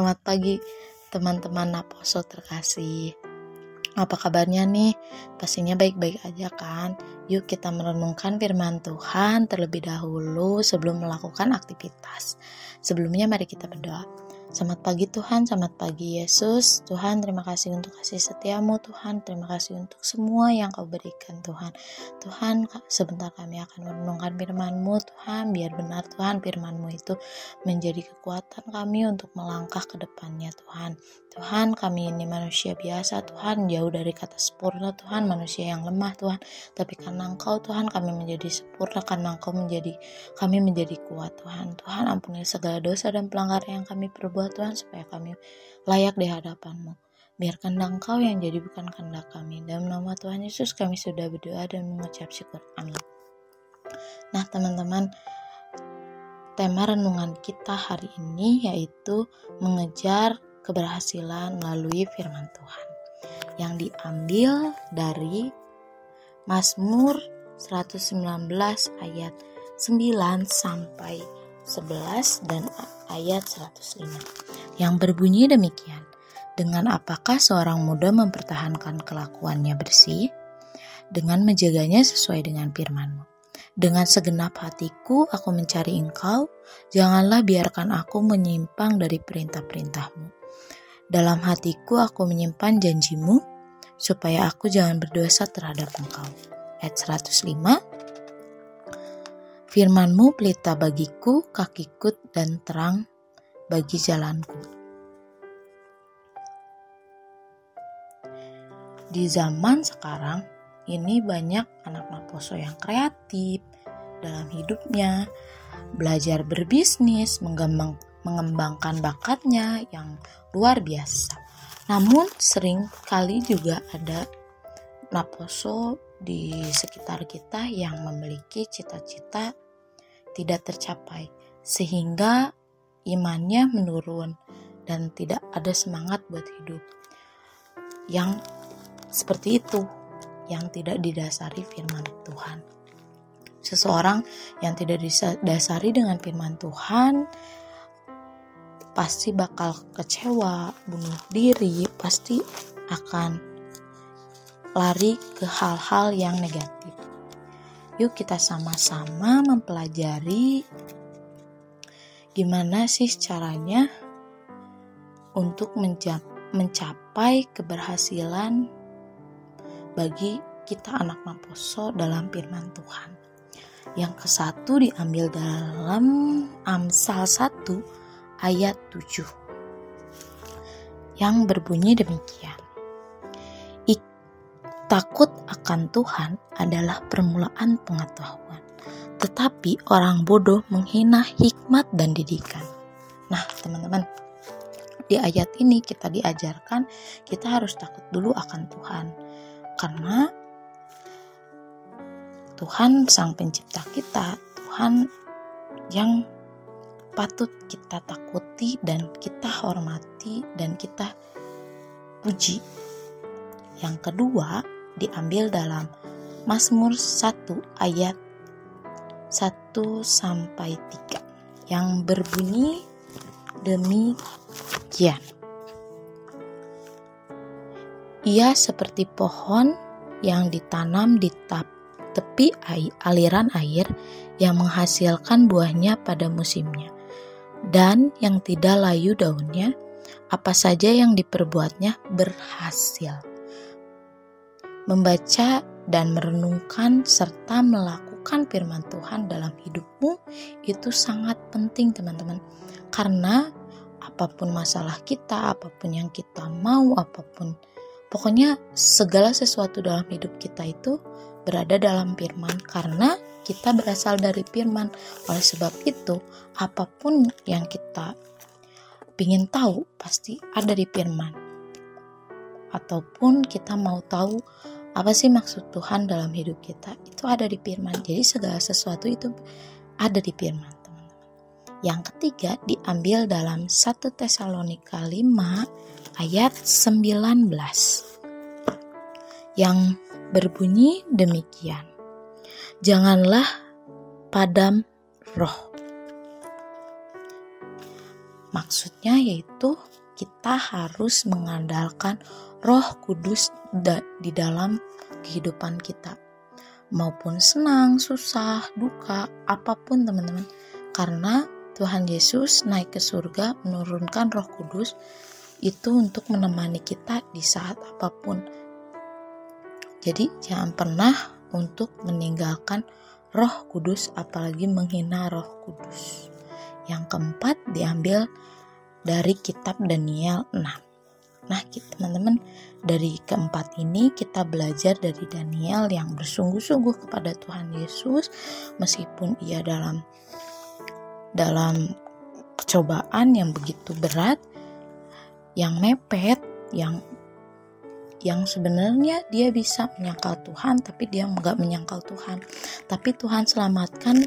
Selamat pagi teman-teman Naposo terkasih. Apa kabarnya nih? Pastinya baik-baik aja kan? Yuk kita merenungkan firman Tuhan terlebih dahulu sebelum melakukan aktivitas. Sebelumnya mari kita berdoa. Selamat pagi Tuhan, selamat pagi Yesus. Tuhan, terima kasih untuk kasih setiamu Tuhan. Terima kasih untuk semua yang kau berikan Tuhan. Tuhan, sebentar kami akan merenungkan firman-Mu Tuhan. Biar benar Tuhan firman-Mu itu menjadi kekuatan kami untuk melangkah ke depannya Tuhan. Tuhan, kami ini manusia biasa Tuhan, jauh dari kata sempurna Tuhan, manusia yang lemah Tuhan. Tapi karena Engkau Tuhan, kami menjadi sempurna karena Engkau menjadi kami menjadi kuat Tuhan. Tuhan, ampuni segala dosa dan pelanggaran yang kami perbuat Tuhan supaya kami layak di hadapanmu. Biar Engkau yang jadi bukan kehendak kami. Dalam nama Tuhan Yesus kami sudah berdoa dan mengucap syukur. Amin. Nah teman-teman, tema renungan kita hari ini yaitu mengejar keberhasilan melalui firman Tuhan. Yang diambil dari Mazmur 119 ayat 9 sampai 11 dan ayat 105 yang berbunyi demikian. Dengan apakah seorang muda mempertahankan kelakuannya bersih? Dengan menjaganya sesuai dengan firmanmu. Dengan segenap hatiku aku mencari engkau, janganlah biarkan aku menyimpang dari perintah-perintahmu. Dalam hatiku aku menyimpan janjimu, supaya aku jangan berdosa terhadap engkau. Ayat 105 Firmanmu pelita bagiku, kakiku dan terang bagi jalanku. Di zaman sekarang, ini banyak anak maposo yang kreatif dalam hidupnya, belajar berbisnis, mengembang, mengembangkan bakatnya yang luar biasa. Namun sering kali juga ada naposo di sekitar kita yang memiliki cita-cita tidak tercapai, sehingga imannya menurun dan tidak ada semangat buat hidup. Yang seperti itu, yang tidak didasari firman Tuhan. Seseorang yang tidak didasari dengan firman Tuhan pasti bakal kecewa, bunuh diri, pasti akan lari ke hal-hal yang negatif. Yuk kita sama-sama mempelajari gimana sih caranya untuk mencapai keberhasilan bagi kita anak Maposo dalam firman Tuhan. Yang ke satu diambil dalam Amsal 1 ayat 7 yang berbunyi demikian. Takut akan Tuhan adalah permulaan pengetahuan, tetapi orang bodoh menghina hikmat dan didikan. Nah, teman-teman, di ayat ini kita diajarkan kita harus takut dulu akan Tuhan, karena Tuhan, Sang Pencipta kita, Tuhan yang patut kita takuti dan kita hormati dan kita puji. Yang kedua, diambil dalam Mazmur 1 ayat 1 sampai 3 yang berbunyi demikian. Ia seperti pohon yang ditanam di tepi air, aliran air yang menghasilkan buahnya pada musimnya dan yang tidak layu daunnya, apa saja yang diperbuatnya berhasil. Membaca dan merenungkan serta melakukan firman Tuhan dalam hidupmu itu sangat penting teman-teman. Karena apa pun masalah kita apa pun yang kita mau apa pun pokoknya segala sesuatu dalam hidup kita itu berada dalam firman karena kita berasal dari firman. Oleh sebab itu apa pun yang kita ingin tahu pasti ada di firman. Ataupun kita mau tahu apa sih maksud Tuhan dalam hidup kita itu ada di firman. Jadi segala sesuatu itu ada di firman yang ketiga diambil dalam 1 Tesalonika 5 ayat 19 yang berbunyi demikian janganlah padam roh Maksudnya yaitu kita harus mengandalkan Roh Kudus di dalam kehidupan kita. Maupun senang, susah, duka, apa pun teman-teman. Karena Tuhan Yesus naik ke surga menurunkan Roh Kudus itu untuk menemani kita di saat apa pun. Jadi jangan pernah untuk meninggalkan Roh Kudus apalagi menghina Roh Kudus. Yang keempat diambil dari kitab Daniel 6. Nah, teman-teman, dari keempat ini kita belajar dari Daniel yang bersungguh-sungguh kepada Tuhan Yesus meskipun ia dalam dalam cobaan yang begitu berat, yang mepet, yang yang sebenarnya dia bisa menyangkal Tuhan tapi dia nggak menyangkal Tuhan. Tapi Tuhan selamatkan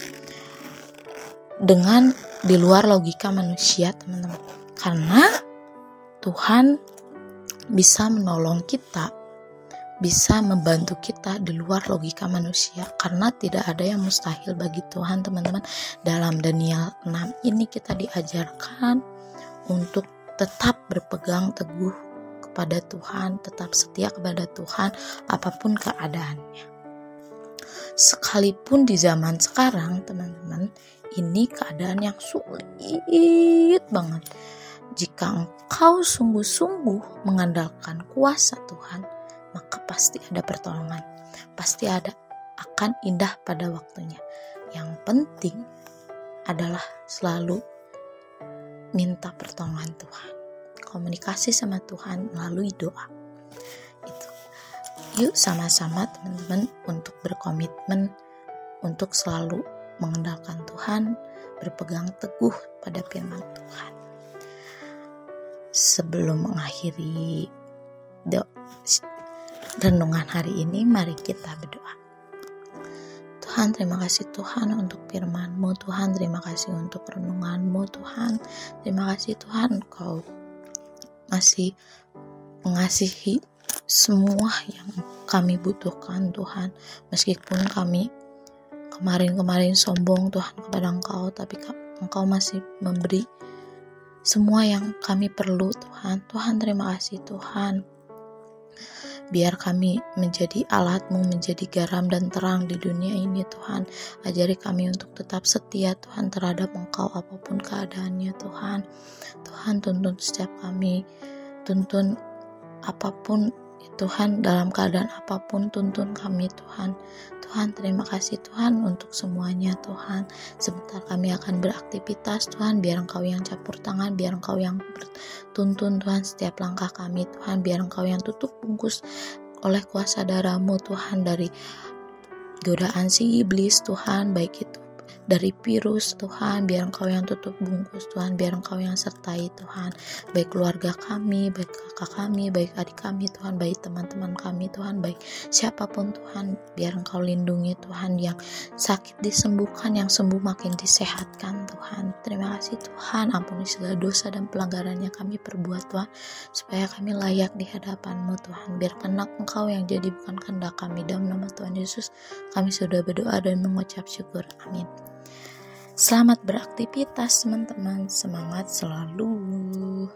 dengan di luar logika manusia teman-teman. Karena Tuhan bisa menolong kita bisa membantu kita di luar logika manusia karena tidak ada yang mustahil bagi Tuhan teman-teman. Dalam Daniel 6 ini kita diajarkan untuk tetap berpegang teguh kepada Tuhan, tetap setia kepada Tuhan apa pun keadaannya. Sekalipun di zaman sekarang, teman-teman, ini keadaan yang sulit banget. Jika engkau sungguh-sungguh mengandalkan kuasa Tuhan, maka pasti ada pertolongan. Pasti ada akan indah pada waktunya. Yang penting adalah selalu minta pertolongan Tuhan komunikasi sama Tuhan melalui doa. Itu. Yuk sama-sama teman-teman untuk berkomitmen untuk selalu mengandalkan Tuhan, berpegang teguh pada firman Tuhan. Sebelum mengakhiri renungan hari ini, mari kita berdoa. Tuhan terima kasih Tuhan untuk firman-Mu Tuhan terima kasih untuk renungan-Mu Tuhan terima kasih Tuhan Engkau masih mengasihi semua yang kami butuhkan Tuhan. Meskipun kami kemarin-kemarin sombong Tuhan kepada Engkau tapi Engkau masih memberi semua yang kami perlu Tuhan. Tuhan terima kasih Tuhan biar kami menjadi alatmu menjadi garam dan terang di dunia ini Tuhan. Ajari kami untuk tetap setia Tuhan terhadap Engkau apa pun keadaannya Tuhan. Tuhan tuntun setiap kami. Tuntun apa pun Tuhan dalam keadaan apa pun tuntun kami Tuhan. Tuhan terima kasih Tuhan untuk semuanya Tuhan. Sebentar kami akan beraktivitas Tuhan biar Engkau yang campur tangan biar Engkau yang bertuntun Tuhan setiap langkah kami Tuhan. Biar Engkau yang tutup bungkus oleh kuasa darahmu Tuhan dari godaan si iblis Tuhan baik itu dari virus Tuhan. Biar engkau yang tutup bungkus Tuhan. Biar engkau yang sertai Tuhan. Baik keluarga kami baik kakak kami baik adik kami Tuhan. Baik teman-teman kami Tuhan. Baik siapa pun Tuhan. Biar engkau lindungi Tuhan. Yang sakit disembuhkan yang sembuh makin disehatkan Tuhan. Terima kasih Tuhan. Ampuni segala dosa dan pelanggarannya kami perbuat Tuhan. Supaya kami layak di hadapanmu Tuhan. Biar kenak engkau yang jadi bukan kehendak kami. Dalam nama Tuhan Yesus kami sudah berdoa dan mengucap syukur. Amin Selamat beraktivitas teman-teman, semangat selalu.